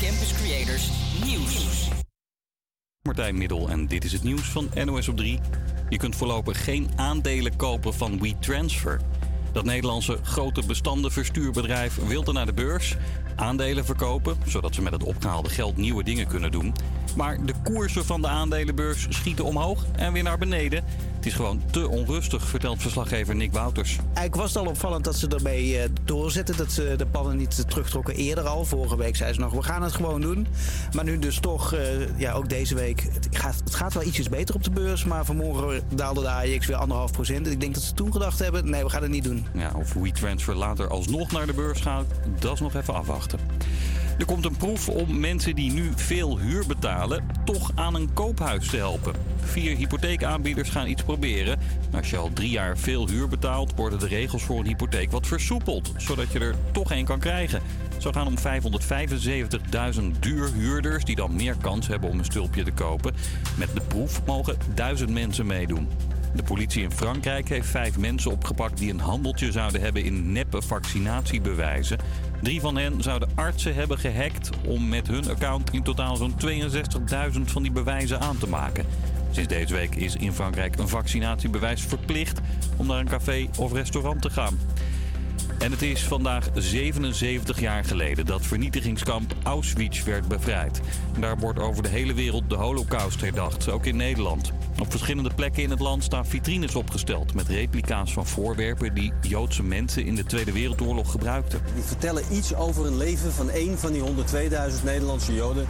Campus Creators Nieuws. Martijn Middel en dit is het nieuws van NOS op 3. Je kunt voorlopig geen aandelen kopen van WeTransfer. Dat Nederlandse grote bestandenverstuurbedrijf wilde naar de beurs aandelen verkopen, zodat ze met het opgehaalde geld nieuwe dingen kunnen doen. Maar de koersen van de aandelenbeurs schieten omhoog en weer naar beneden. Het is gewoon te onrustig, vertelt verslaggever Nick Wouters. Eigenlijk was het al opvallend dat ze ermee eh, doorzetten. Dat ze de plannen niet terugtrokken eerder al. Vorige week zei ze nog, we gaan het gewoon doen. Maar nu dus toch, eh, ja, ook deze week. Het gaat, het gaat wel ietsjes beter op de beurs. Maar vanmorgen daalde de AEX weer anderhalf procent. Ik denk dat ze toen gedacht hebben, nee, we gaan het niet doen. Ja, of WeTransfer later alsnog naar de beurs gaat, dat is nog even afwachten. Er komt een proef om mensen die nu veel huur betalen toch aan een koophuis te helpen. Vier hypotheekaanbieders gaan iets proberen. Als je al drie jaar veel huur betaalt, worden de regels voor een hypotheek wat versoepeld, zodat je er toch een kan krijgen. Zo gaan om 575.000 duurhuurders die dan meer kans hebben om een stulpje te kopen. Met de proef mogen duizend mensen meedoen. De politie in Frankrijk heeft vijf mensen opgepakt die een handeltje zouden hebben in neppe vaccinatiebewijzen. Drie van hen zouden artsen hebben gehackt om met hun account in totaal zo'n 62.000 van die bewijzen aan te maken. Sinds deze week is in Frankrijk een vaccinatiebewijs verplicht om naar een café of restaurant te gaan. En het is vandaag 77 jaar geleden dat vernietigingskamp Auschwitz werd bevrijd. Daar wordt over de hele wereld de holocaust herdacht, ook in Nederland. Op verschillende plekken in het land staan vitrines opgesteld met replica's van voorwerpen die Joodse mensen in de Tweede Wereldoorlog gebruikten. Die vertellen iets over een leven van één van die 102.000 Nederlandse Joden.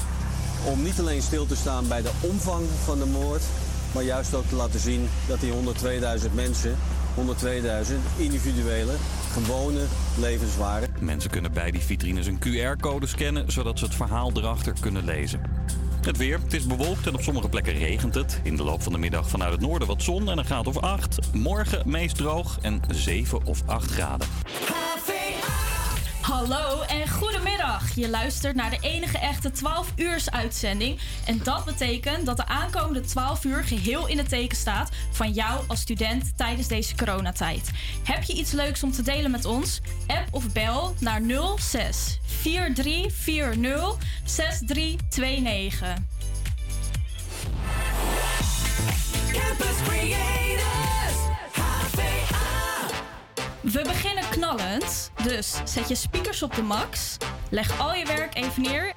Om niet alleen stil te staan bij de omvang van de moord, maar juist ook te laten zien dat die 102.000 mensen 102.000 individuele, gewone levens waren. Mensen kunnen bij die vitrines een QR-code scannen, zodat ze het verhaal erachter kunnen lezen. Het weer, het is bewolkt en op sommige plekken regent het. In de loop van de middag vanuit het noorden wat zon en een graad of 8. Morgen meest droog en 7 of 8 graden. Hallo en goedemiddag. Je luistert naar de enige echte 12 uurs uitzending. En dat betekent dat de aankomende 12 uur geheel in het teken staat van jou als student tijdens deze coronatijd. Heb je iets leuks om te delen met ons? App of bel naar 06 4340 6329. Campus Creators, HVA. We beginnen knallend, dus zet je speakers op de max, leg al je werk even neer